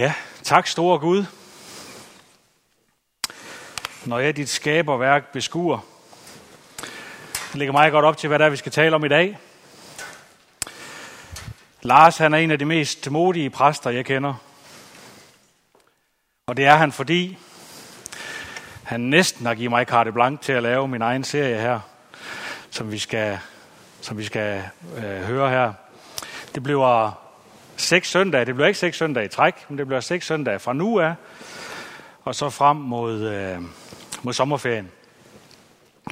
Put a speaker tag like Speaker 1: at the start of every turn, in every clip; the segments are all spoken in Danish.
Speaker 1: Ja, tak store Gud. Når jeg dit skaberværk beskuer, det ligger meget godt op til, hvad der er, vi skal tale om i dag. Lars han er en af de mest modige præster, jeg kender. Og det er han, fordi han næsten har givet mig carte blank til at lave min egen serie her, som vi skal, som vi skal øh, høre her. Det bliver seks søndage. Det bliver ikke seks søndage i træk, men det bliver seks søndage fra nu af, og så frem mod, øh, mod sommerferien.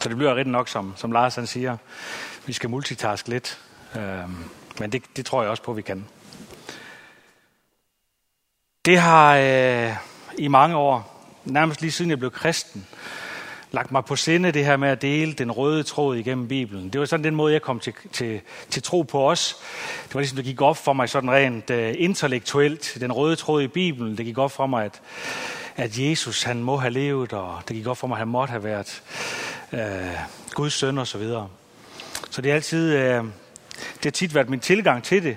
Speaker 1: Så det bliver rigtig nok, som, som Lars han siger. Vi skal multitaske lidt, øh, men det, det tror jeg også på, vi kan. Det har øh, i mange år, nærmest lige siden jeg blev kristen, lagt mig på sinde det her med at dele den røde tråd igennem Bibelen. Det var sådan den måde, jeg kom til, til, til tro på os. Det var ligesom, det gik op for mig sådan rent uh, intellektuelt, den røde tråd i Bibelen. Det gik op for mig, at, at Jesus han må have levet, og det gik op for mig, at han måtte have været uh, Guds søn og så videre. Så det er altid, uh, det har tit været min tilgang til det,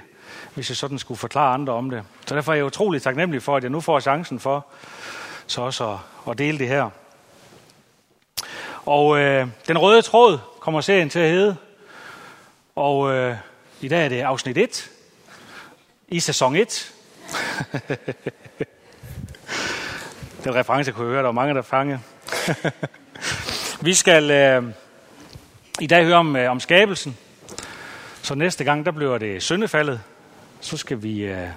Speaker 1: hvis jeg sådan skulle forklare andre om det. Så derfor er jeg utrolig taknemmelig for, at jeg nu får chancen for så også at, at dele det her. Og øh, den røde tråd kommer serien til at hedde. Og øh, i dag er det afsnit 1 i sæson 1. den reference kunne jeg høre, der var mange, der fange. Vi skal øh, i dag høre om, øh, om skabelsen. Så næste gang, der bliver det syndefaldet. Så skal vi øh,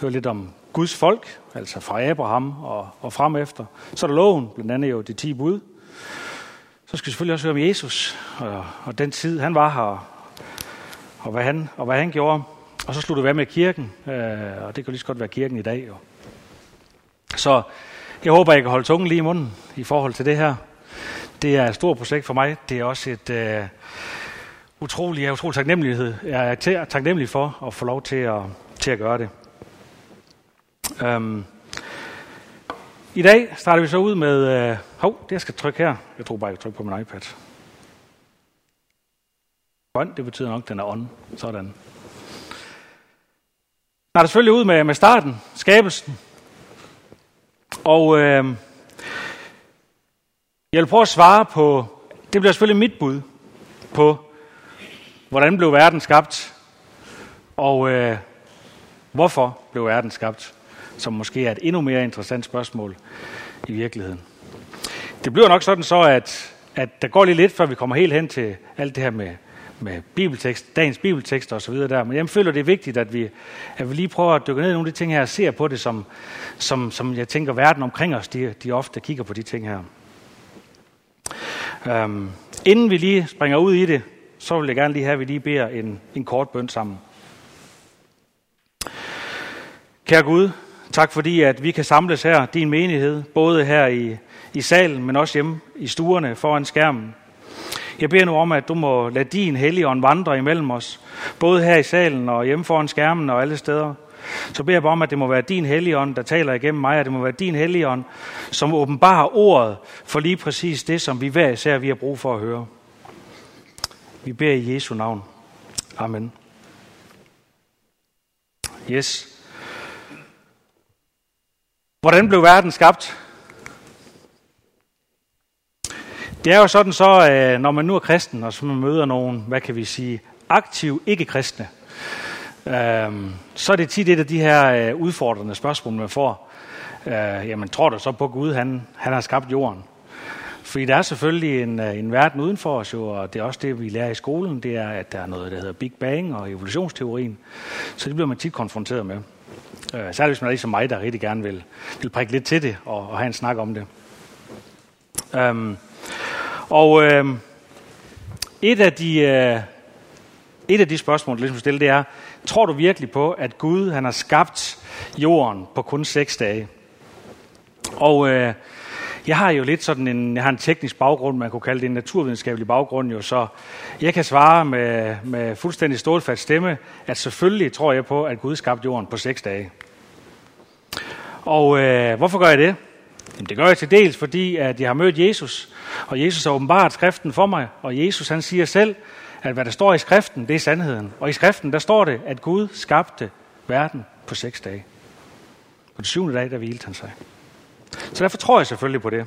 Speaker 1: høre lidt om Guds folk, altså fra Abraham og, og frem efter. Så er der loven, blandt andet jo de 10 bud. Så skal vi selvfølgelig også høre om Jesus og, og den tid, han var her, og hvad han, og hvad han gjorde. Og så slutter vi med kirken, øh, og det kan lige så godt være kirken i dag. Jo. Så jeg håber, jeg kan holde tungen lige i munden i forhold til det her. Det er et stort projekt for mig. Det er også et øh, utroligt, jeg er utrolig taknemmelighed. Jeg er taknemmelig for at få lov til at, til at gøre det. Øhm. i dag starter vi så ud med... Øh, hov, det jeg skal trykke her. Jeg tror bare, jeg trykke på min iPad. Grøn, det betyder nok, at den er on. Sådan. Starter selvfølgelig ud med, med starten, skabelsen. Og øh, jeg vil prøve at svare på, det bliver selvfølgelig mit bud på, hvordan blev verden skabt, og øh, hvorfor blev verden skabt som måske er et endnu mere interessant spørgsmål i virkeligheden. Det bliver nok sådan så, at, at der går lige lidt, før vi kommer helt hen til alt det her med, med bibeltekst, dagens bibeltekster osv. der. Men jeg føler, det er vigtigt, at vi, at vi lige prøver at dykke ned i nogle af de ting her og ser på det, som, som, som jeg tænker, verden omkring os, de, de ofte kigger på de ting her. Øhm, inden vi lige springer ud i det, så vil jeg gerne lige have, at vi lige beder en, en kort bøn sammen. Kære Gud, Tak fordi, at vi kan samles her, din menighed, både her i, i salen, men også hjemme i stuerne foran skærmen. Jeg beder nu om, at du må lade din hellige ånd vandre imellem os, både her i salen og hjemme foran skærmen og alle steder. Så beder jeg bare om, at det må være din hellige ånd, der taler igennem mig, og det må være din hellige ånd, som åbenbarer ordet for lige præcis det, som vi hver især vi har brug for at høre. Vi beder i Jesu navn. Amen. Yes. Hvordan blev verden skabt? Det er jo sådan så, øh, når man nu er kristen, og så man møder nogen, hvad kan vi sige, aktiv ikke-kristne, øhm, så er det tit et af de her øh, udfordrende spørgsmål, man får. Øh, jamen, tror du så på Gud, han, han har skabt jorden? Fordi der er selvfølgelig en, øh, en verden uden for os, jo, og det er også det, vi lærer i skolen, det er, at der er noget, der hedder Big Bang og evolutionsteorien. Så det bliver man tit konfronteret med. Øh, særligt hvis man er ligesom mig, der rigtig gerne vil, vil prikke lidt til det og, og have en snak om det. Øhm, og øh, et, af de, øh, et af de spørgsmål, der ligesom stille, det er, tror du virkelig på, at Gud han har skabt jorden på kun seks dage? Og øh, jeg har jo lidt sådan en, jeg har en teknisk baggrund, man kunne kalde det en naturvidenskabelig baggrund jo, så jeg kan svare med, med fuldstændig stålfast stemme, at selvfølgelig tror jeg på, at Gud skabte jorden på seks dage. Og øh, hvorfor gør jeg det? Jamen, det gør jeg til dels, fordi at jeg har mødt Jesus, og Jesus har åbenbart skriften for mig, og Jesus han siger selv, at hvad der står i skriften, det er sandheden. Og i skriften, der står det, at Gud skabte verden på seks dage. På den syvende dag, der hvilte han sig. Så derfor tror jeg selvfølgelig på det.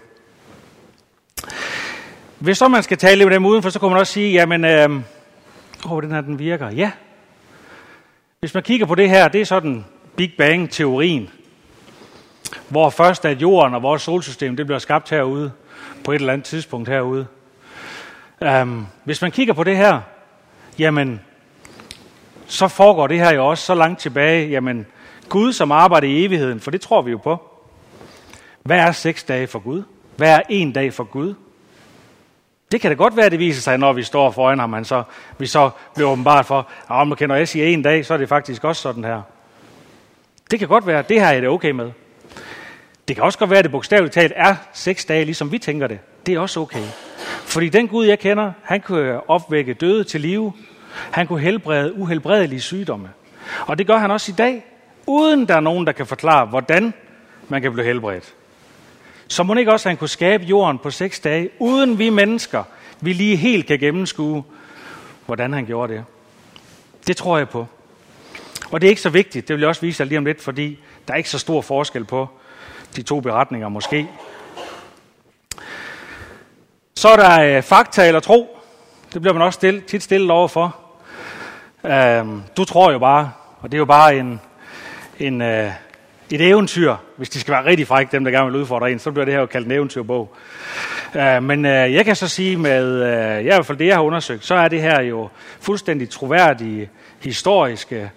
Speaker 1: Hvis så man skal tale med dem udenfor, så kunne man også sige, jamen, øh, oh, den her, den virker. Ja. Hvis man kigger på det her, det er sådan Big Bang-teorien, hvor først at jorden og vores solsystem, det bliver skabt herude, på et eller andet tidspunkt herude. Um, hvis man kigger på det her, jamen, så foregår det her jo også så langt tilbage, jamen, Gud som arbejder i evigheden, for det tror vi jo på. Hvad er seks dage for Gud? Hvad er en dag for Gud? Det kan da godt være, at det viser sig, når vi står foran ham, så, vi så bliver åbenbart for, ah, at man når jeg siger en dag, så er det faktisk også sådan her. Det kan godt være, det her er det okay med. Det kan også godt være, at det bogstaveligt talt er seks dage, ligesom vi tænker det. Det er også okay. Fordi den Gud, jeg kender, han kunne opvække døde til live. Han kunne helbrede uhelbredelige sygdomme. Og det gør han også i dag, uden der er nogen, der kan forklare, hvordan man kan blive helbredt. Så må ikke også, at han kunne skabe jorden på seks dage, uden vi mennesker, vi lige helt kan gennemskue, hvordan han gjorde det. Det tror jeg på. Og det er ikke så vigtigt, det vil jeg også vise jer lige om lidt, fordi der er ikke så stor forskel på de to beretninger måske. Så er der øh, fakta eller tro. Det bliver man også stille, tit stillet overfor. Øh, du tror jo bare, og det er jo bare en, en, øh, et eventyr, hvis de skal være rigtig frække, dem der gerne vil udfordre en, så bliver det her jo kaldt en eventyrbog. Øh, men øh, jeg kan så sige med, øh, ja, i hvert fald det jeg har undersøgt, så er det her jo fuldstændig troværdige, historiske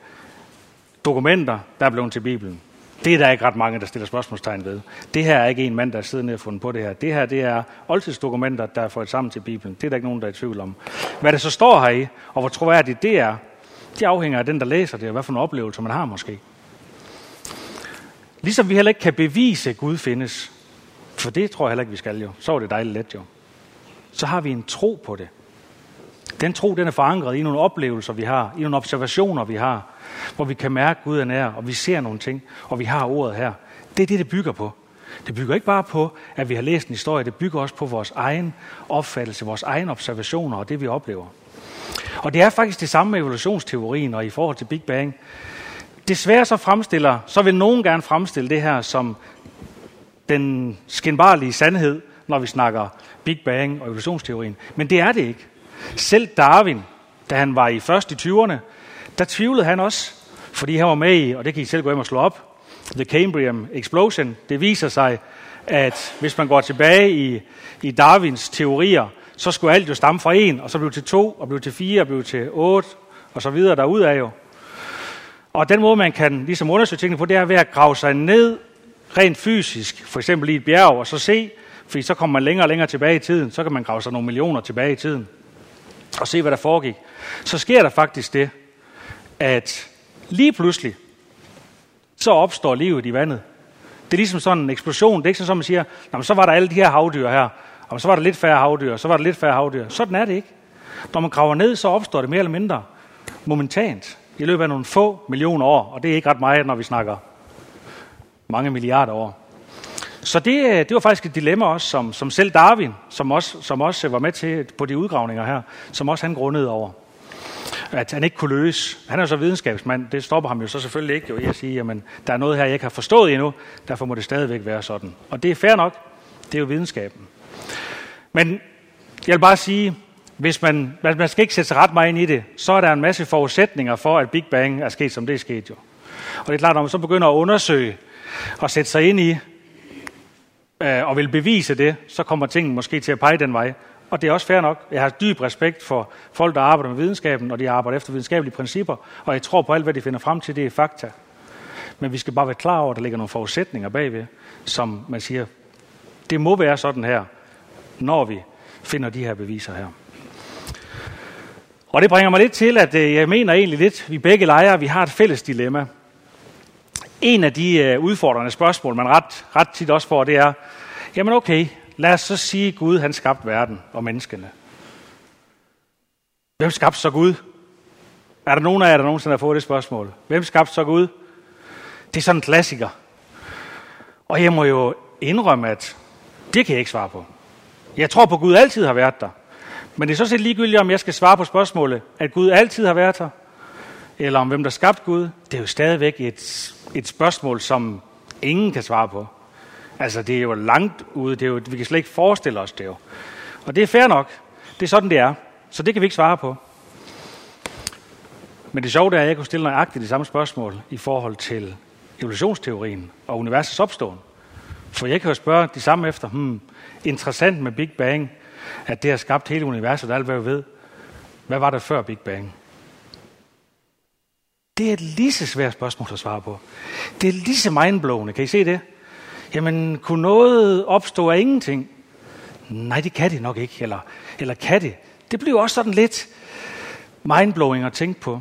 Speaker 1: dokumenter, der er blevet til Bibelen. Det er der ikke ret mange, der stiller spørgsmålstegn ved. Det her er ikke en mand, der sidder ned og fundet på det her. Det her det er oldtidsdokumenter, der er fået sammen til Bibelen. Det er der ikke nogen, der er i tvivl om. Hvad det så står her i, og hvor troværdigt det er, det afhænger af den, der læser det, og hvad for en oplevelse man har måske. Ligesom vi heller ikke kan bevise, at Gud findes, for det tror jeg heller ikke, vi skal jo. Så er det dejligt let jo. Så har vi en tro på det. Den tro, den er forankret i nogle oplevelser, vi har, i nogle observationer, vi har, hvor vi kan mærke, at Gud er nær, og vi ser nogle ting, og vi har ordet her. Det er det, det bygger på. Det bygger ikke bare på, at vi har læst en historie, det bygger også på vores egen opfattelse, vores egen observationer og det, vi oplever. Og det er faktisk det samme med evolutionsteorien og i forhold til Big Bang. Desværre så fremstiller, så vil nogen gerne fremstille det her som den skinbarlige sandhed, når vi snakker Big Bang og evolutionsteorien. Men det er det ikke. Selv Darwin, da han var i først i 20'erne, der tvivlede han også, fordi han var med i, og det kan I selv gå hjem og slå op, The Cambrian Explosion. Det viser sig, at hvis man går tilbage i, i Darwins teorier, så skulle alt jo stamme fra en, og så blev til to, og blev til fire, og blev til otte, og så videre derudad jo. Og den måde, man kan ligesom undersøge tingene på, det er ved at grave sig ned rent fysisk, for eksempel i et bjerg, og så se, fordi så kommer man længere og længere tilbage i tiden, så kan man grave sig nogle millioner tilbage i tiden, og se, hvad der foregik. Så sker der faktisk det, at lige pludselig, så opstår livet i vandet. Det er ligesom sådan en eksplosion. Det er ikke sådan, at man siger, så var der alle de her havdyr her, og så var der lidt færre havdyr, så var der lidt færre havdyr. Sådan er det ikke. Når man graver ned, så opstår det mere eller mindre momentant i løbet af nogle få millioner år, og det er ikke ret meget, når vi snakker mange milliarder år. Så det, øh, det var faktisk et dilemma også, som, som selv Darwin, som også, som også var med til på de udgravninger her, som også han grundede over at han ikke kunne løse. Han er så videnskabsmand, det stopper ham jo så selvfølgelig ikke jo, i at sige, jamen, der er noget her, jeg ikke har forstået endnu, derfor må det stadigvæk være sådan. Og det er fair nok, det er jo videnskaben. Men jeg vil bare sige, hvis man, man skal ikke sætte sig ret meget ind i det, så er der en masse forudsætninger for, at Big Bang er sket, som det er sket jo. Og det er klart, når man så begynder at undersøge og sætte sig ind i, øh, og vil bevise det, så kommer tingene måske til at pege den vej. Og det er også fair nok. Jeg har dyb respekt for folk, der arbejder med videnskaben, og de arbejder efter videnskabelige principper, og jeg tror på alt, hvad de finder frem til, det er fakta. Men vi skal bare være klar over, at der ligger nogle forudsætninger bagved, som man siger, det må være sådan her, når vi finder de her beviser her. Og det bringer mig lidt til, at øh, jeg mener egentlig lidt, vi begge lejre, vi har et fælles dilemma. En af de øh, udfordrende spørgsmål, man ret, ret tit også får, det er, jamen okay, lad os så sige, at Gud han skabte verden og menneskene. Hvem skabte så Gud? Er der nogen af jer, der nogensinde har fået det spørgsmål? Hvem skabte så Gud? Det er sådan en klassiker. Og jeg må jo indrømme, at det kan jeg ikke svare på. Jeg tror på, at Gud altid har været der. Men det er så set ligegyldigt, om jeg skal svare på spørgsmålet, at Gud altid har været her, eller om hvem der skabte Gud. Det er jo stadigvæk et, et spørgsmål, som Ingen kan svare på. Altså, det er jo langt ude. Det er jo, vi kan slet ikke forestille os det jo. Og det er fair nok. Det er sådan, det er. Så det kan vi ikke svare på. Men det sjove er, at jeg kunne stille nøjagtigt de samme spørgsmål i forhold til evolutionsteorien og universets opståen. For jeg kan jo spørge de samme efter, hmm, interessant med Big Bang, at det har skabt hele universet, alt hvad vi ved. Hvad var der før Big Bang? Det er et lige så svært spørgsmål at svare på. Det er lige så mindblowende. Kan I se det? Jamen, kunne noget opstå af ingenting? Nej, det kan det nok ikke. Eller, eller kan det? Det bliver også sådan lidt mindblowing at tænke på.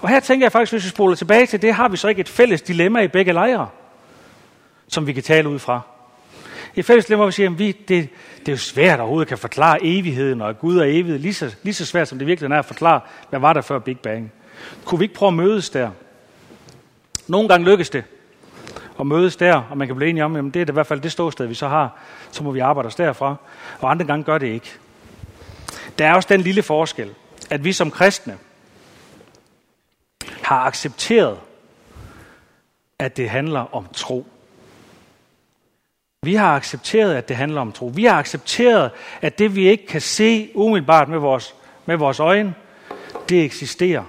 Speaker 1: Og her tænker jeg faktisk, hvis vi spoler tilbage til det, har vi så ikke et fælles dilemma i begge lejre, som vi kan tale ud fra. Et fælles dilemma, hvor vi siger, at vi, det, det er jo svært at overhovedet kan forklare evigheden, og Gud er evighed, lige så, lige så svært som det virkelig er at forklare, hvad var der før Big Bang. Kunne vi ikke prøve at mødes der? Nogle gange lykkes det at mødes der, og man kan blive enige om, at det er det i hvert fald det ståsted, vi så har, så må vi arbejde os derfra, og andre gange gør det ikke. Der er også den lille forskel, at vi som kristne har accepteret, at det handler om tro. Vi har accepteret, at det handler om tro. Vi har accepteret, at det vi ikke kan se umiddelbart med vores, med vores øjne, det eksisterer.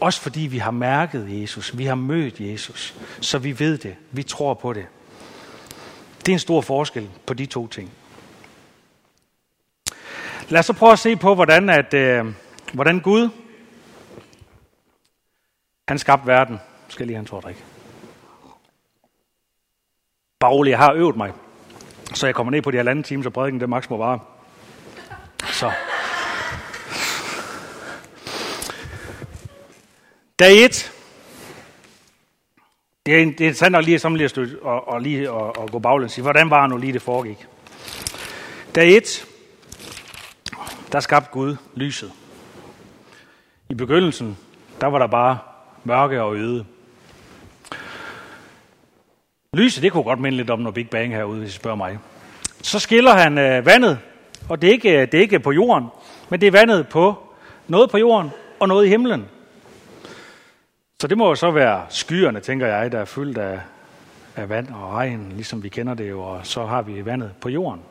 Speaker 1: Også fordi vi har mærket Jesus, vi har mødt Jesus, så vi ved det, vi tror på det. Det er en stor forskel på de to ting. Lad os så prøve at se på, hvordan, at, øh, hvordan Gud han skabte verden. Jeg skal lige have en tår Bare jeg har øvet mig, så jeg kommer ned på de halvanden time, så prædiken det maks må vare. Så. Dag 1. Det er, det er interessant at lige, lige at, støtte, og, og lige at, at gå baglæns i, hvordan var nu lige det foregik. Dag 1. Der skabte Gud lyset. I begyndelsen, der var der bare mørke og øde. Lyset, det kunne godt minde lidt om noget Big Bang herude, hvis I spørger mig. Så skiller han øh, vandet, og det er, ikke, øh, det er ikke på jorden, men det er vandet på noget på jorden og noget i himlen. Så det må jo så være skyerne, tænker jeg, der er fyldt af, af vand og regn, ligesom vi kender det jo, og så har vi vandet på jorden.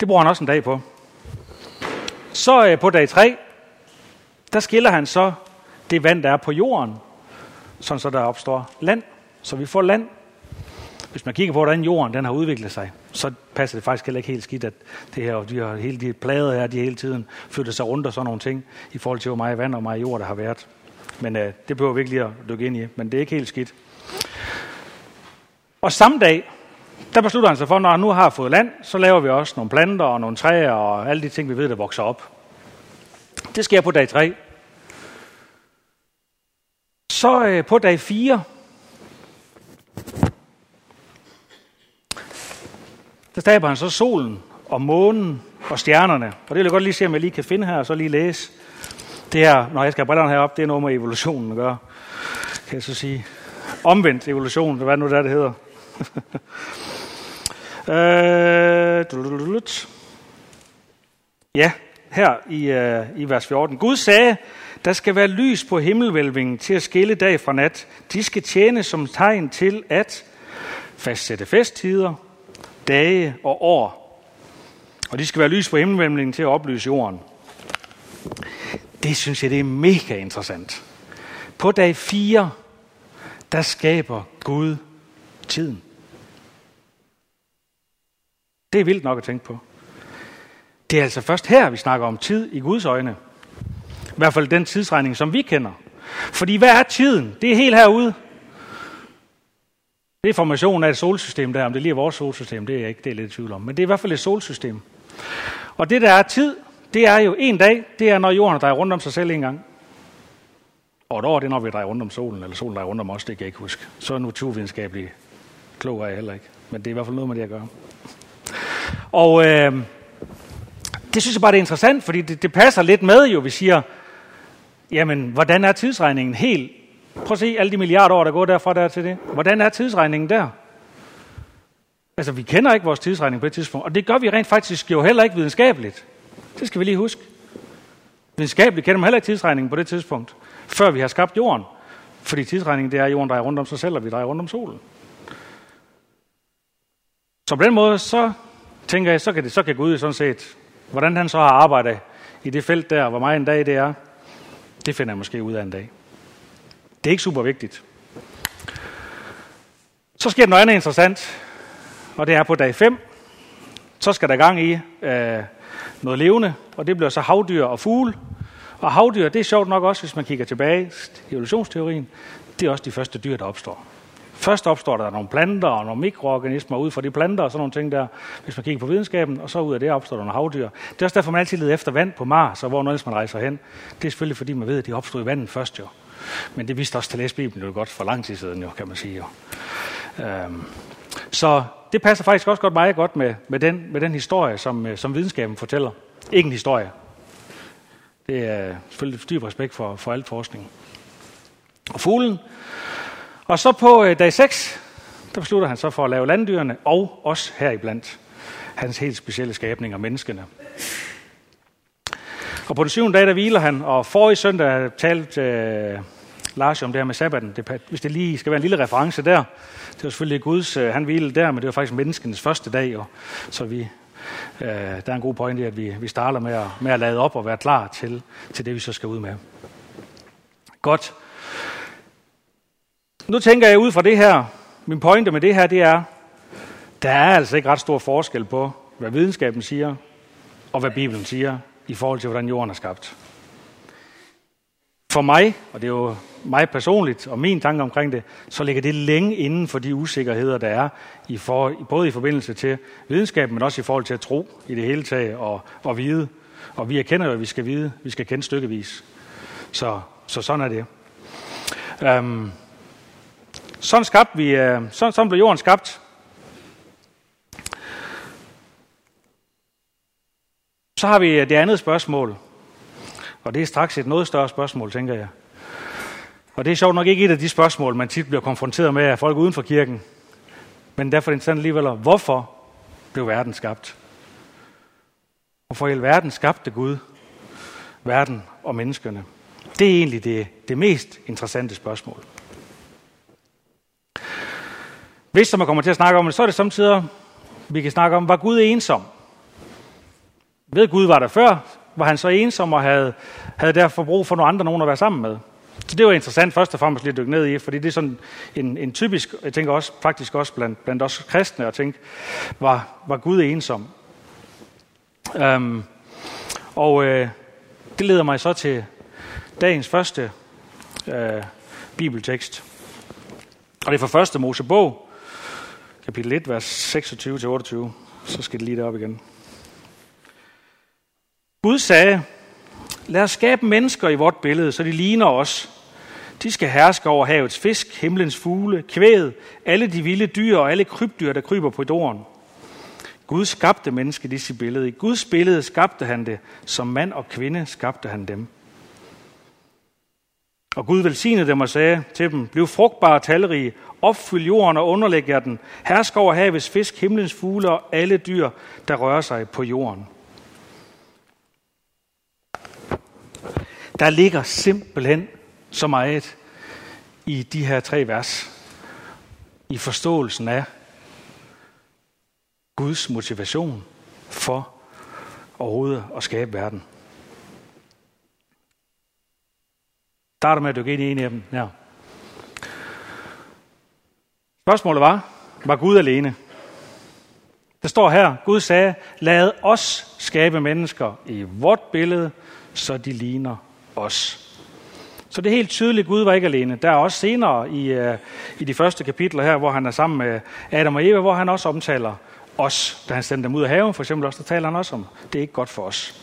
Speaker 1: Det bruger han også en dag på. Så øh, på dag 3, der skiller han så det vand, der er på jorden, sådan så der opstår land, så vi får land. Hvis man kigger på, hvordan jorden den har udviklet sig, så passer det faktisk heller ikke helt skidt, at det her, de har hele de plader her, de hele tiden flytter sig rundt og sådan nogle ting, i forhold til, hvor meget vand og meget jord der har været. Men øh, det behøver vi ikke lige at dykke ind i, men det er ikke helt skidt. Og samme dag, der beslutter han sig for, når han nu har fået land, så laver vi også nogle planter og nogle træer og alle de ting, vi ved, der vokser op. Det sker på dag 3. Så øh, på dag 4, der staber han så solen og månen og stjernerne. Og det vil jeg godt lige se, om jeg lige kan finde her, og så lige læse. Det her, når jeg skal have brillerne herop, det er noget med evolutionen at gøre. Kan jeg så sige. Omvendt evolution, hvad nu der det hedder. øh, ja, her i, øh, i vers 14. Gud sagde, der skal være lys på himmelvælvingen til at skille dag fra nat. De skal tjene som tegn til at fastsætte festtider, dage og år. Og de skal være lys på himmelvælvingen til at oplyse jorden. Det synes jeg, det er mega interessant. På dag 4, der skaber Gud tiden. Det er vildt nok at tænke på. Det er altså først her, vi snakker om tid i Guds øjne. I hvert fald den tidsregning, som vi kender. Fordi hvad er tiden? Det er helt herude. Det er formationen af et solsystem der. Om det lige er vores solsystem, det er jeg ikke det er lidt i tvivl om. Men det er i hvert fald et solsystem. Og det, der er tid, det er jo en dag, det er, når jorden drejer rundt om sig selv en gang. Og et år, det er, når vi drejer rundt om solen, eller solen drejer rundt om os, det kan jeg ikke huske. Så er naturvidenskabelig klog er jeg heller ikke. Men det er i hvert fald noget med det at gøre. Og øh, det synes jeg bare, det er interessant, fordi det, det passer lidt med jo, vi siger, jamen, hvordan er tidsregningen helt? Prøv at se alle de milliarder år, der går derfra der til det. Hvordan er tidsregningen der? Altså, vi kender ikke vores tidsregning på et tidspunkt, og det gør vi rent faktisk jo heller ikke videnskabeligt. Det skal vi lige huske. Videnskabeligt kender man heller ikke tidsregningen på det tidspunkt, før vi har skabt jorden. Fordi tidsregningen det er, at jorden drejer rundt om sig selv, og vi drejer rundt om solen. Så på den måde, så tænker jeg, så kan, det, så kan Gud sådan set, hvordan han så har arbejdet i det felt der, hvor meget en dag det er, det finder jeg måske ud af en dag. Det er ikke super vigtigt. Så sker der noget andet interessant, og det er på dag 5. Så skal der gang i øh, noget levende, og det bliver så havdyr og fugle. Og havdyr, det er sjovt nok også, hvis man kigger tilbage i evolutionsteorien, det er også de første dyr, der opstår. Først opstår der nogle planter og nogle mikroorganismer ud fra de planter og sådan nogle ting der, hvis man kigger på videnskaben, og så ud af det opstår der nogle havdyr. Det er også derfor, man altid leder efter vand på Mars, og hvor noget man rejser hen. Det er selvfølgelig, fordi man ved, at de opstod i vandet først jo. Men det vidste også til læse Bibelen jo godt for lang tid siden, jo, kan man sige. Jo. Øhm, så det passer faktisk også godt meget godt med, med, den, med den historie, som, øh, som videnskaben fortæller. Ikke en historie. Det er selvfølgelig dyb respekt for, for al forskning. Og fuglen. Og så på øh, dag 6, der beslutter han så for at lave landdyrene, og også heriblandt hans helt specielle skabninger, menneskene. Og på den syvende dag, der hviler han, og forrige søndag talte øh, Lars om det her med sabbaten. Det, hvis det lige skal være en lille reference der, det var selvfølgelig Guds, øh, han hvilede der, men det var faktisk menneskenes første dag, og, så vi, øh, der er en god pointe i, at vi, vi starter med at, med at lade op og være klar til, til det, vi så skal ud med. Godt. Nu tænker jeg ud fra det her, min pointe med det her, det er, der er altså ikke ret stor forskel på, hvad videnskaben siger, og hvad Bibelen siger, i forhold til, hvordan jorden er skabt. For mig, og det er jo mig personligt og min tanke omkring det, så ligger det længe inden for de usikkerheder, der er, i for, både i forbindelse til videnskaben, men også i forhold til at tro i det hele taget og, og vide. Og vi erkender jo, at vi skal vide, vi skal kende stykkevis. Så, så sådan er det. Øhm, sådan, skabte vi, øh, sådan, sådan blev jorden skabt. Så har vi øh, det andet spørgsmål, og det er straks et noget større spørgsmål, tænker jeg. Og det er sjovt nok ikke et af de spørgsmål, man tit bliver konfronteret med af folk uden for kirken. Men derfor er det interessant alligevel, hvorfor blev verden skabt? Hvorfor i alverden skabte Gud verden og menneskerne? Det er egentlig det, det mest interessante spørgsmål. Hvis man kommer til at snakke om det, så er det samtidig, vi kan snakke om, var Gud ensom? Ved Gud var der før, var han så ensom og havde, havde derfor brug for nogle andre nogen at være sammen med. Så det var interessant først og fremmest lige at dykke ned i, fordi det er sådan en, en typisk, jeg tænker også faktisk også blandt, blandt os kristne, at tænke, var, var Gud ensom? Um, og øh, det leder mig så til dagens første øh, bibeltekst. Og det er fra første Mosebog, kapitel 1, vers 26-28. Så skal det lige derop igen. Gud sagde, lad os skabe mennesker i vort billede, så de ligner os. De skal herske over havets fisk, himlens fugle, kvæd, alle de vilde dyr og alle krybdyr, der kryber på jorden. Gud skabte mennesket i sit billede. I Guds billede skabte han det. Som mand og kvinde skabte han dem. Og Gud velsignede dem og sagde til dem, bliv frugtbare og talrige, opfyld jorden og underlæg jer den, hersk over havets fisk, himlens fugle og alle dyr, der rører sig på jorden. Der ligger simpelthen så meget i de her tre vers. I forståelsen af Guds motivation for overhovedet at skabe verden. Starter med at dykke ind i en af dem. Ja. Spørgsmålet var, var Gud alene? Der står her, Gud sagde, lad os skabe mennesker i vort billede, så de ligner os. Så det er helt tydeligt, at Gud var ikke alene. Der er også senere i, øh, i de første kapitler her, hvor han er sammen med Adam og Eva, hvor han også omtaler os, da han sendte dem ud af haven, for eksempel også, der taler han også om, det er ikke godt for os.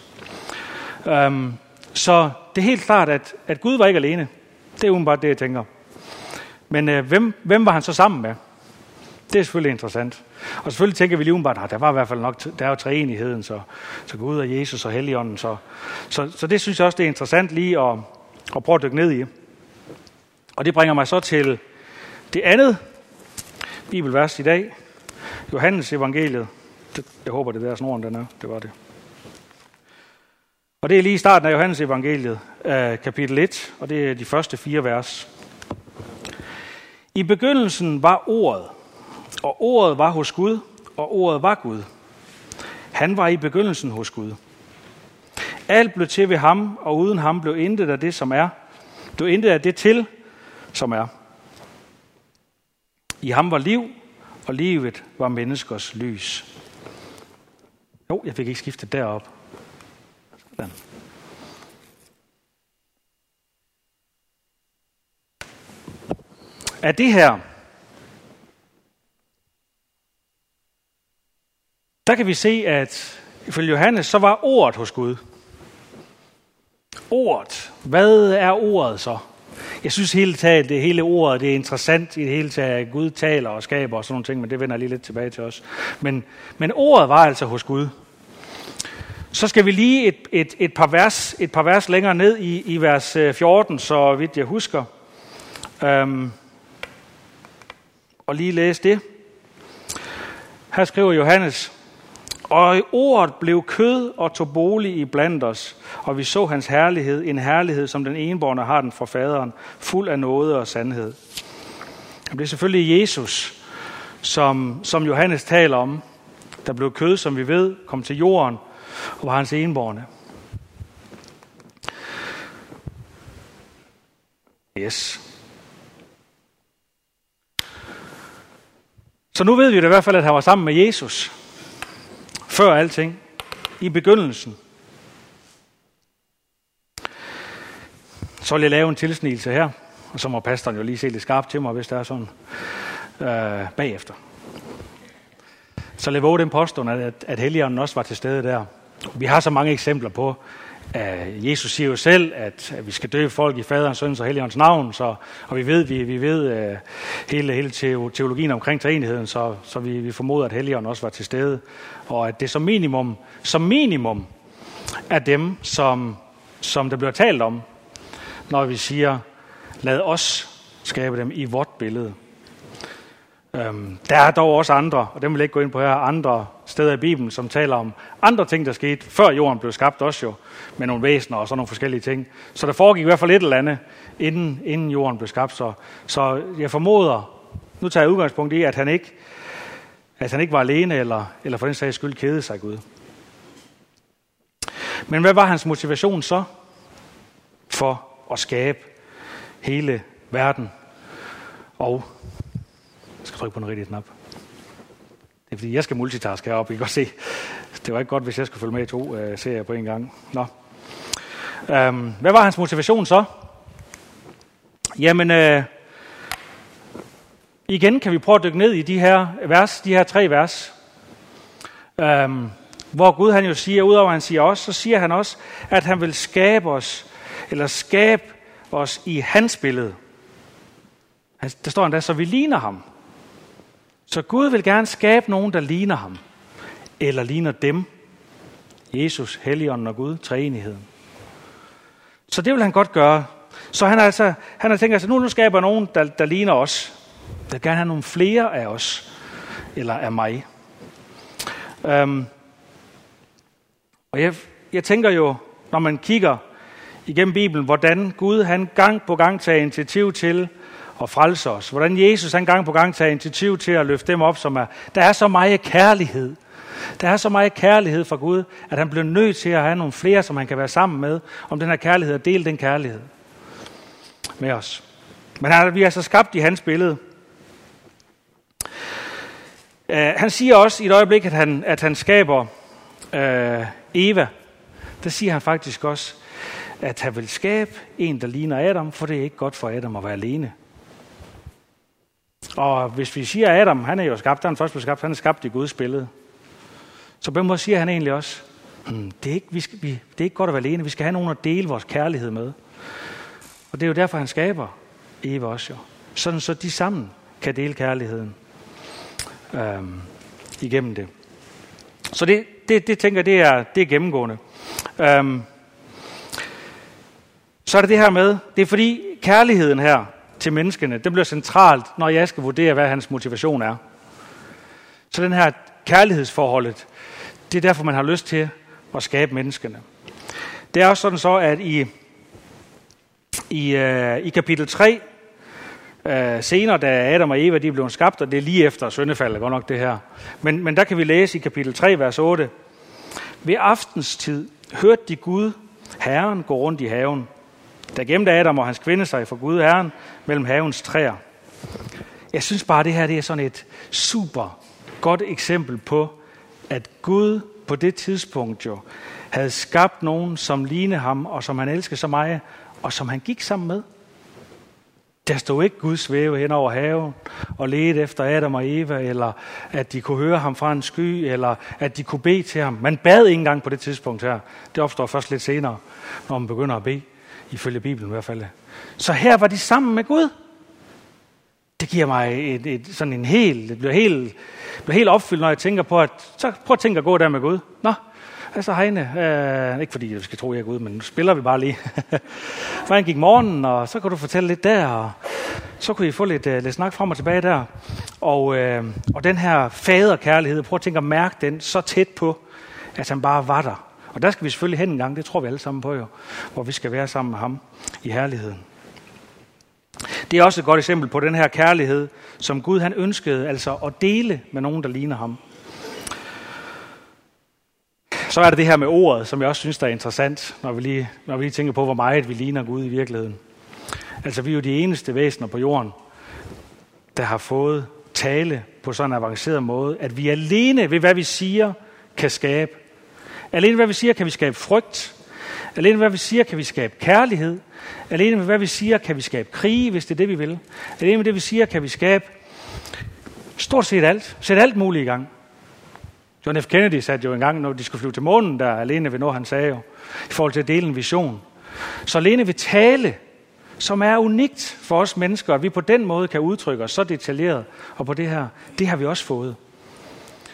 Speaker 1: Um, så det er helt klart, at, at Gud var ikke alene. Det er umiddelbart det, jeg tænker. Men uh, hvem, hvem var han så sammen med? Det er selvfølgelig interessant. Og selvfølgelig tænker vi lige umiddelbart, at der var i hvert fald nok, der er jo treenigheden, så, så Gud og Jesus og Helligånden. Så, så, så det synes jeg også, det er interessant lige at, at prøve at dykke ned i. Og det bringer mig så til det andet bibelvers i dag. Johannes evangeliet. Jeg håber, det er der snoren, den er. Det var det. Og det er lige i starten af Johannes evangeliet, øh, kapitel 1, og det er de første fire vers. I begyndelsen var ordet, og ordet var hos Gud, og ordet var Gud. Han var i begyndelsen hos Gud. Alt blev til ved ham, og uden ham blev intet af det, som er. Blev intet af det til, som er. I ham var liv, og livet var menneskers lys. Jo, jeg fik ikke skiftet derop. Sådan. Af det her, der kan vi se, at ifølge Johannes, så var ordet hos Gud. Ordet. Hvad er ordet så? Jeg synes hele taget, det hele ordet, det er interessant i det hele taget, at Gud taler og skaber og sådan nogle ting, men det vender jeg lige lidt tilbage til os. Men, men ordet var altså hos Gud. Så skal vi lige et, et, et, par, vers, et par vers længere ned i, i vers øh, 14, så vidt jeg husker. Øhm, og lige læse det. Her skriver Johannes, og ordet blev kød og tog bolig i blandt os, og vi så hans herlighed, en herlighed, som den enborne har den fra faderen, fuld af nåde og sandhed. Det er selvfølgelig Jesus, som, som Johannes taler om, der blev kød, som vi ved, kom til jorden, og var hans enborne. Yes. Så nu ved vi det i hvert fald, at han var sammen med Jesus. Før alting. I begyndelsen. Så vil jeg lave en tilsnigelse her, og så må pastoren jo lige se det skarpt til mig, hvis det er sådan, øh, bagefter. Så lad våge den påstående, at, at Helligånden også var til stede der. Vi har så mange eksempler på, Øh, Jesus siger jo selv, at vi skal døbe folk i faderens, søns og helligåndens navn, så, og vi ved, vi, vi ved uh, hele, hele teologien omkring treenigheden, så, så vi, vi formoder, at helligånden også var til stede, og at det som minimum, som minimum er dem, som, som der bliver talt om, når vi siger, lad os skabe dem i vort billede. Øhm, der er dog også andre, og dem vil jeg ikke gå ind på her, andre steder i Bibelen, som taler om andre ting, der skete, før jorden blev skabt også jo, med nogle væsener og sådan nogle forskellige ting. Så der foregik i hvert fald et eller andet, inden, inden jorden blev skabt. Så, så jeg formoder, nu tager jeg udgangspunkt i, at han ikke, at han ikke var alene, eller, eller for den sags skyld kædede sig Gud. Men hvad var hans motivation så for at skabe hele verden og skal trykke på den rigtige knap. Det er fordi, jeg skal multitaske heroppe. I kan godt se, det var ikke godt, hvis jeg skulle følge med i to uh, serier på en gang. Nå. Um, hvad var hans motivation så? Jamen, uh, igen kan vi prøve at dykke ned i de her vers, de her tre vers. Um, hvor Gud han jo siger, udover at han siger os, så siger han også, at han vil skabe os, eller skabe os i hans billede. Der står endda, så vi ligner ham. Så Gud vil gerne skabe nogen, der ligner ham, eller ligner dem. Jesus, Helligånden og Gud, treenigheden. Så det vil han godt gøre. Så han har, altså, han har tænkt, altså nu, nu skaber jeg nogen, der, der ligner os. Jeg vil gerne have nogle flere af os, eller af mig. Um, og jeg, jeg tænker jo, når man kigger igennem Bibelen, hvordan Gud han gang på gang tager initiativ til og frelse os. Hvordan Jesus han gang på gang tager initiativ til at løfte dem op, som er... Der er så meget kærlighed. Der er så meget kærlighed fra Gud, at han bliver nødt til at have nogle flere, som han kan være sammen med, om den her kærlighed og dele den kærlighed med os. Men han, vi er så skabt i hans billede. Uh, han siger også i et øjeblik, at han, at han skaber uh, Eva. Der siger han faktisk også, at han vil skabe en, der ligner Adam, for det er ikke godt for Adam at være alene. Og hvis vi siger, at Adam, han er jo skabt, han er først blevet skabt, han er skabt i Guds billede. Så på en måde siger han egentlig også, hmm, det, er ikke, vi skal, vi, det er ikke godt at være alene, vi skal have nogen at dele vores kærlighed med. Og det er jo derfor, han skaber Eva også jo. Sådan så de sammen kan dele kærligheden øhm, igennem det. Så det, det, det tænker jeg, det er, det er gennemgående. Øhm, så er det det her med, det er fordi kærligheden her, til menneskene, det bliver centralt, når jeg skal vurdere, hvad hans motivation er. Så den her kærlighedsforholdet, det er derfor, man har lyst til at skabe menneskene. Det er også sådan så, at i, i, øh, i kapitel 3, øh, senere da Adam og Eva de blev skabt, og det er lige efter syndefaldet, godt nok det her, men, men der kan vi læse i kapitel 3, vers 8, Ved aftenstid hørte de Gud, Herren, gå rundt i haven. Der gemte Adam og hans kvinde sig for Gud, Herren, mellem havens træer. Jeg synes bare, at det her det er sådan et super godt eksempel på, at Gud på det tidspunkt jo havde skabt nogen, som lignede ham, og som han elskede så meget, og som han gik sammen med. Der stod ikke Gud svæve hen over haven og ledte efter Adam og Eva, eller at de kunne høre ham fra en sky, eller at de kunne bede til ham. Man bad ikke engang på det tidspunkt her. Det opstår først lidt senere, når man begynder at bede, ifølge Bibelen i hvert fald. Så her var de sammen med Gud. Det giver mig et, et, sådan en helt, det bliver helt, bliver helt opfyldt, når jeg tænker på, at så prøv at tænke at gå der med Gud. Nå, Altså Heine, øh, ikke fordi vi skal tro, at jeg er Gud, men nu spiller vi bare lige. For han gik morgen, og så kunne du fortælle lidt der, og så kunne I få lidt, øh, lidt snak frem og tilbage der. Og, øh, og den her faderkærlighed, prøv at tænke at mærke den så tæt på, at han bare var der. Og der skal vi selvfølgelig hen en gang, det tror vi alle sammen på jo, hvor vi skal være sammen med ham i herligheden. Det er også et godt eksempel på den her kærlighed, som Gud han ønskede altså at dele med nogen, der ligner ham. Så er det det her med ordet, som jeg også synes, der er interessant, når vi lige, når vi lige tænker på, hvor meget vi ligner Gud i virkeligheden. Altså, vi er jo de eneste væsener på jorden, der har fået tale på sådan en avanceret måde, at vi alene ved, hvad vi siger, kan skabe. Alene hvad vi siger, kan vi skabe frygt. Alene hvad vi siger, kan vi skabe kærlighed. Alene med hvad vi siger, kan vi skabe krig, hvis det er det, vi vil. Alene med det, vi siger, kan vi skabe stort set alt. Sætte alt muligt i gang. John F. Kennedy sagde jo engang, når de skulle flyve til månen, der alene ved noget, han sagde jo, i forhold til at dele en vision. Så alene ved tale, som er unikt for os mennesker, at vi på den måde kan udtrykke os så detaljeret, og på det her, det har vi også fået.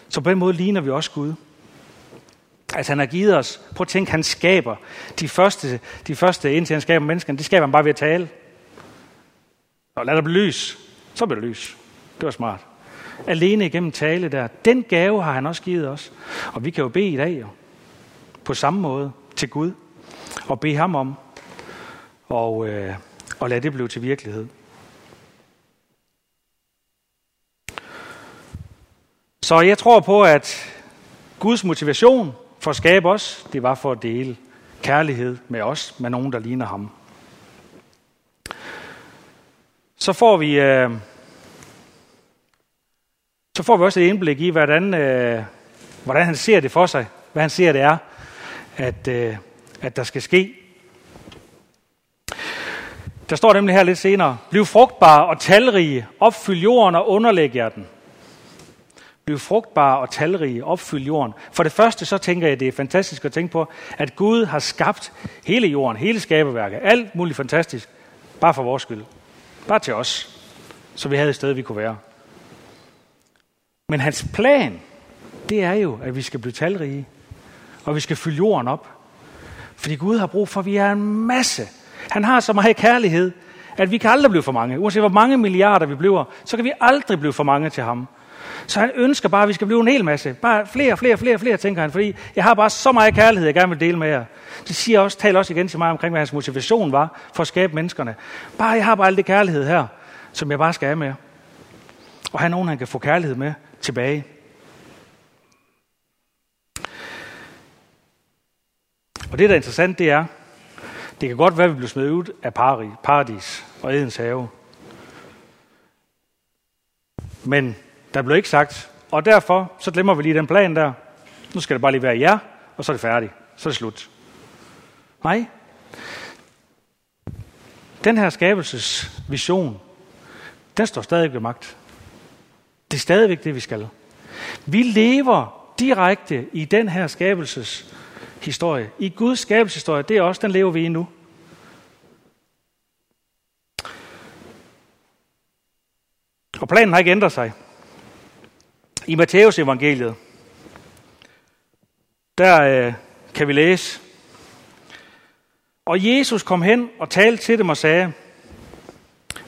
Speaker 1: Så på den måde ligner vi også Gud. Altså han har givet os, prøv at tænke, han skaber de første, de første indtil han skaber menneskene, det skaber han bare ved at tale. Og lad der blive lys, så bliver det lys. Det var smart alene igennem tale der. Den gave har han også givet os. Og vi kan jo bede i dag jo, på samme måde til Gud og bede ham om og, øh, og lad det blive til virkelighed. Så jeg tror på, at Guds motivation for at skabe os, det var for at dele kærlighed med os, med nogen, der ligner ham. Så får vi øh, så får vi også et indblik i, hvordan, øh, hvordan han ser det for sig. Hvad han ser det er, at, øh, at der skal ske. Der står nemlig her lidt senere. Bliv frugtbare og talrige. Opfyld jorden og underlæg jer den. Bliv frugtbare og talrige. Opfyld jorden. For det første så tænker jeg, det er fantastisk at tænke på, at Gud har skabt hele jorden, hele skaberværket. Alt muligt fantastisk. Bare for vores skyld. Bare til os. Så vi havde et sted, vi kunne være. Men hans plan, det er jo, at vi skal blive talrige, og vi skal fylde jorden op. Fordi Gud har brug for, at vi er en masse. Han har så meget kærlighed, at vi kan aldrig blive for mange. Uanset hvor mange milliarder vi bliver, så kan vi aldrig blive for mange til ham. Så han ønsker bare, at vi skal blive en hel masse. Bare flere, flere, flere, flere, tænker han. Fordi jeg har bare så meget kærlighed, jeg gerne vil dele med jer. Det siger også, taler også igen til mig omkring, hvad hans motivation var for at skabe menneskerne. Bare, jeg har bare alt det kærlighed her, som jeg bare skal have med. Og have nogen, han kan få kærlighed med tilbage. Og det, der er interessant, det er, det kan godt være, at vi bliver smidt ud af paradis og Edens have. Men der blev ikke sagt, og derfor så glemmer vi lige den plan der. Nu skal det bare lige være ja, og så er det færdigt. Så er det slut. Nej. Den her skabelsesvision, den står stadig ved magt. Det er stadigvæk det, vi skal. Vi lever direkte i den her skabelseshistorie. I Guds skabelseshistorie, det er også, den lever vi i nu. Og planen har ikke ændret sig. I Matteus evangeliet, der øh, kan vi læse, og Jesus kom hen og talte til dem og sagde,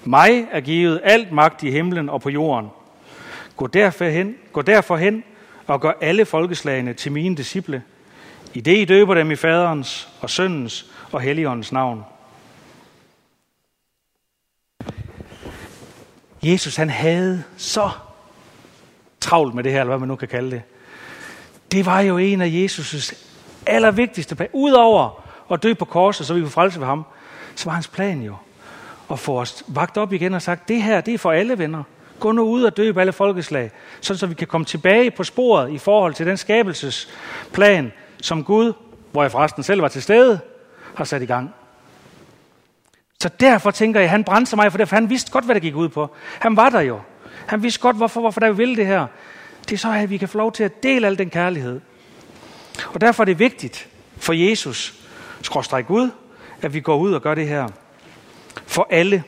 Speaker 1: mig er givet alt magt i himlen og på jorden. Gå derfor hen, gå derfor hen og gør alle folkeslagene til mine disciple. I det I døber dem i faderens og søndens og helligåndens navn. Jesus han havde så travlt med det her, eller hvad man nu kan kalde det. Det var jo en af Jesus' allervigtigste planer. Udover at dø på korset, så vi kunne frelse ved ham, så var hans plan jo at få os vagt op igen og sagt, det her, det er for alle venner. Gå nu ud og døb alle folkeslag, sådan så vi kan komme tilbage på sporet i forhold til den skabelsesplan, som Gud, hvor jeg forresten selv var til stede, har sat i gang. Så derfor tænker jeg, han brændte mig for det, for han vidste godt, hvad det gik ud på. Han var der jo. Han vidste godt, hvorfor, hvorfor der vil det her. Det er så, at vi kan få lov til at dele al den kærlighed. Og derfor er det vigtigt for Jesus, skråstrej Gud, at vi går ud og gør det her. For alle.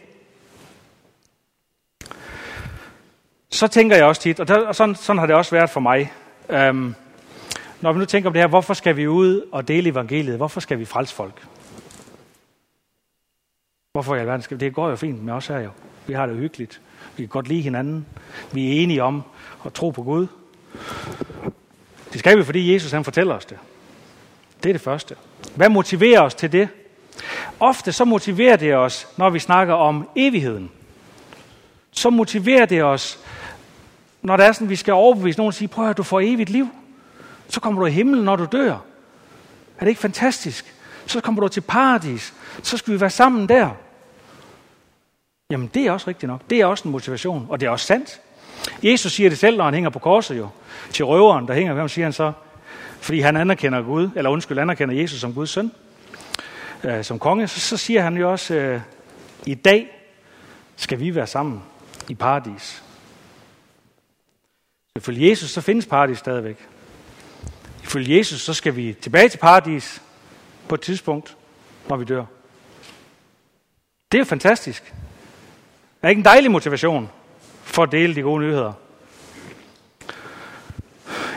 Speaker 1: Så tænker jeg også tit, og, der, og sådan, sådan har det også været for mig. Øhm, når vi nu tænker på det her, hvorfor skal vi ud og dele evangeliet? Hvorfor skal vi frelse folk? Hvorfor i alverden skal vi? Det går jo fint med os her jo. Vi har det hyggeligt. Vi kan godt lide hinanden. Vi er enige om at tro på Gud. Det skal vi, fordi Jesus han fortæller os det. Det er det første. Hvad motiverer os til det? Ofte så motiverer det os, når vi snakker om evigheden. Så motiverer det os, når det er sådan, vi skal overbevise nogen og sige, prøv at du får evigt liv. Så kommer du i himlen, når du dør. Er det ikke fantastisk? Så kommer du til paradis. Så skal vi være sammen der. Jamen, det er også rigtigt nok. Det er også en motivation, og det er også sandt. Jesus siger det selv, når han hænger på korset jo. Til røveren, der hænger, hvem siger han så? Fordi han anerkender Gud, eller undskyld, anerkender Jesus som Guds søn, øh, som konge, så, så siger han jo også, øh, i dag skal vi være sammen i paradis. Ifølge Jesus, så findes paradis stadigvæk. Ifølge Jesus, så skal vi tilbage til paradis på et tidspunkt, når vi dør. Det er jo fantastisk. Er ikke en dejlig motivation for at dele de gode nyheder?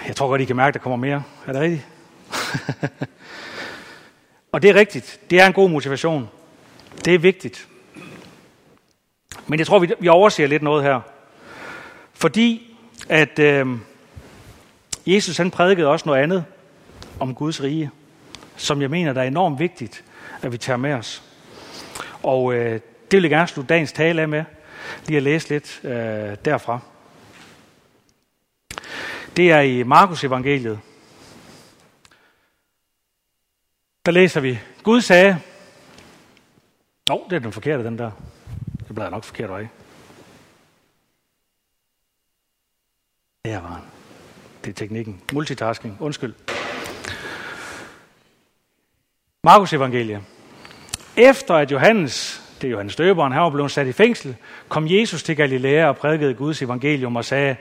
Speaker 1: Jeg tror godt, I kan mærke, at der kommer mere. Er det rigtigt? og det er rigtigt. Det er en god motivation. Det er vigtigt. Men jeg tror, vi, vi overser lidt noget her. Fordi at øh, Jesus han prædikede også noget andet om Guds rige, som jeg mener, der er enormt vigtigt, at vi tager med os. Og øh, det vil jeg gerne slutte dagens tale af med, lige at læse lidt øh, derfra. Det er i Markus evangeliet. Der læser vi, Gud sagde, Nå, oh, det er den forkerte, den der. Det bliver nok forkert øje. Der var han. Det er teknikken. Multitasking. Undskyld. Markus evangelie. Efter at Johannes, det er Johannes døberen, han var blevet sat i fængsel, kom Jesus til Galilea og prædikede Guds evangelium og sagde,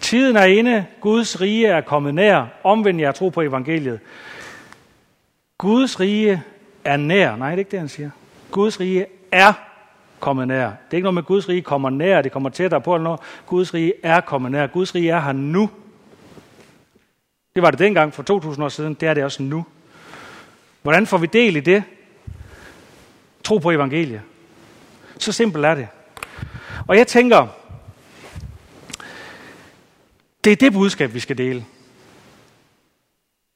Speaker 1: Tiden er inde, Guds rige er kommet nær, omvend jer tro på evangeliet. Guds rige er nær. Nej, det er ikke det, han siger. Guds rige er kommet nær. Det er ikke noget med, at Guds rige kommer nær, det kommer tættere på eller noget. Guds rige er kommet nær. Guds rige er her nu. Det var det dengang for 2000 år siden, det er det også nu. Hvordan får vi del i det? Tro på evangeliet. Så simpelt er det. Og jeg tænker, det er det budskab, vi skal dele.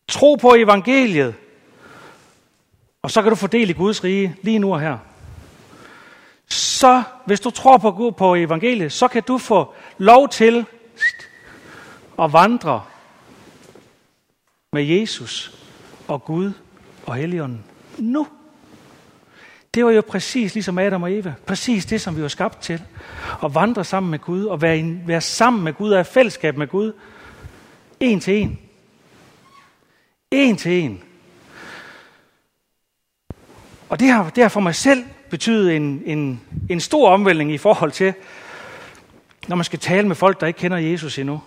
Speaker 1: Tro på evangeliet, og så kan du fordele i Guds rige lige nu og her. Så, hvis du tror på Gud på evangeliet, så kan du få lov til at vandre med Jesus og Gud og Helligånden nu. Det var jo præcis ligesom Adam og Eva. Præcis det, som vi var skabt til. At vandre sammen med Gud og være, en, være sammen med Gud og have fællesskab med Gud. En til en. En til en. Og det har, det har for mig selv betydet en, en, en stor omvæltning i forhold til, når man skal tale med folk, der ikke kender Jesus endnu.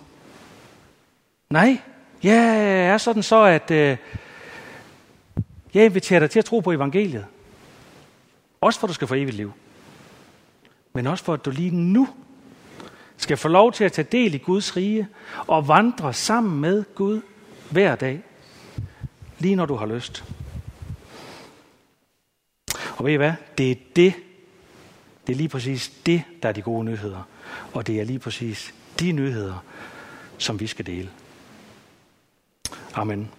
Speaker 1: Nej, jeg er sådan så, at øh, jeg inviterer dig til at tro på evangeliet. Også for, at du skal få evigt liv. Men også for, at du lige nu skal få lov til at tage del i Guds rige og vandre sammen med Gud hver dag. Lige når du har lyst. Og ved I hvad? Det er det, det er lige præcis det, der er de gode nyheder. Og det er lige præcis de nyheder, som vi skal dele. Amen.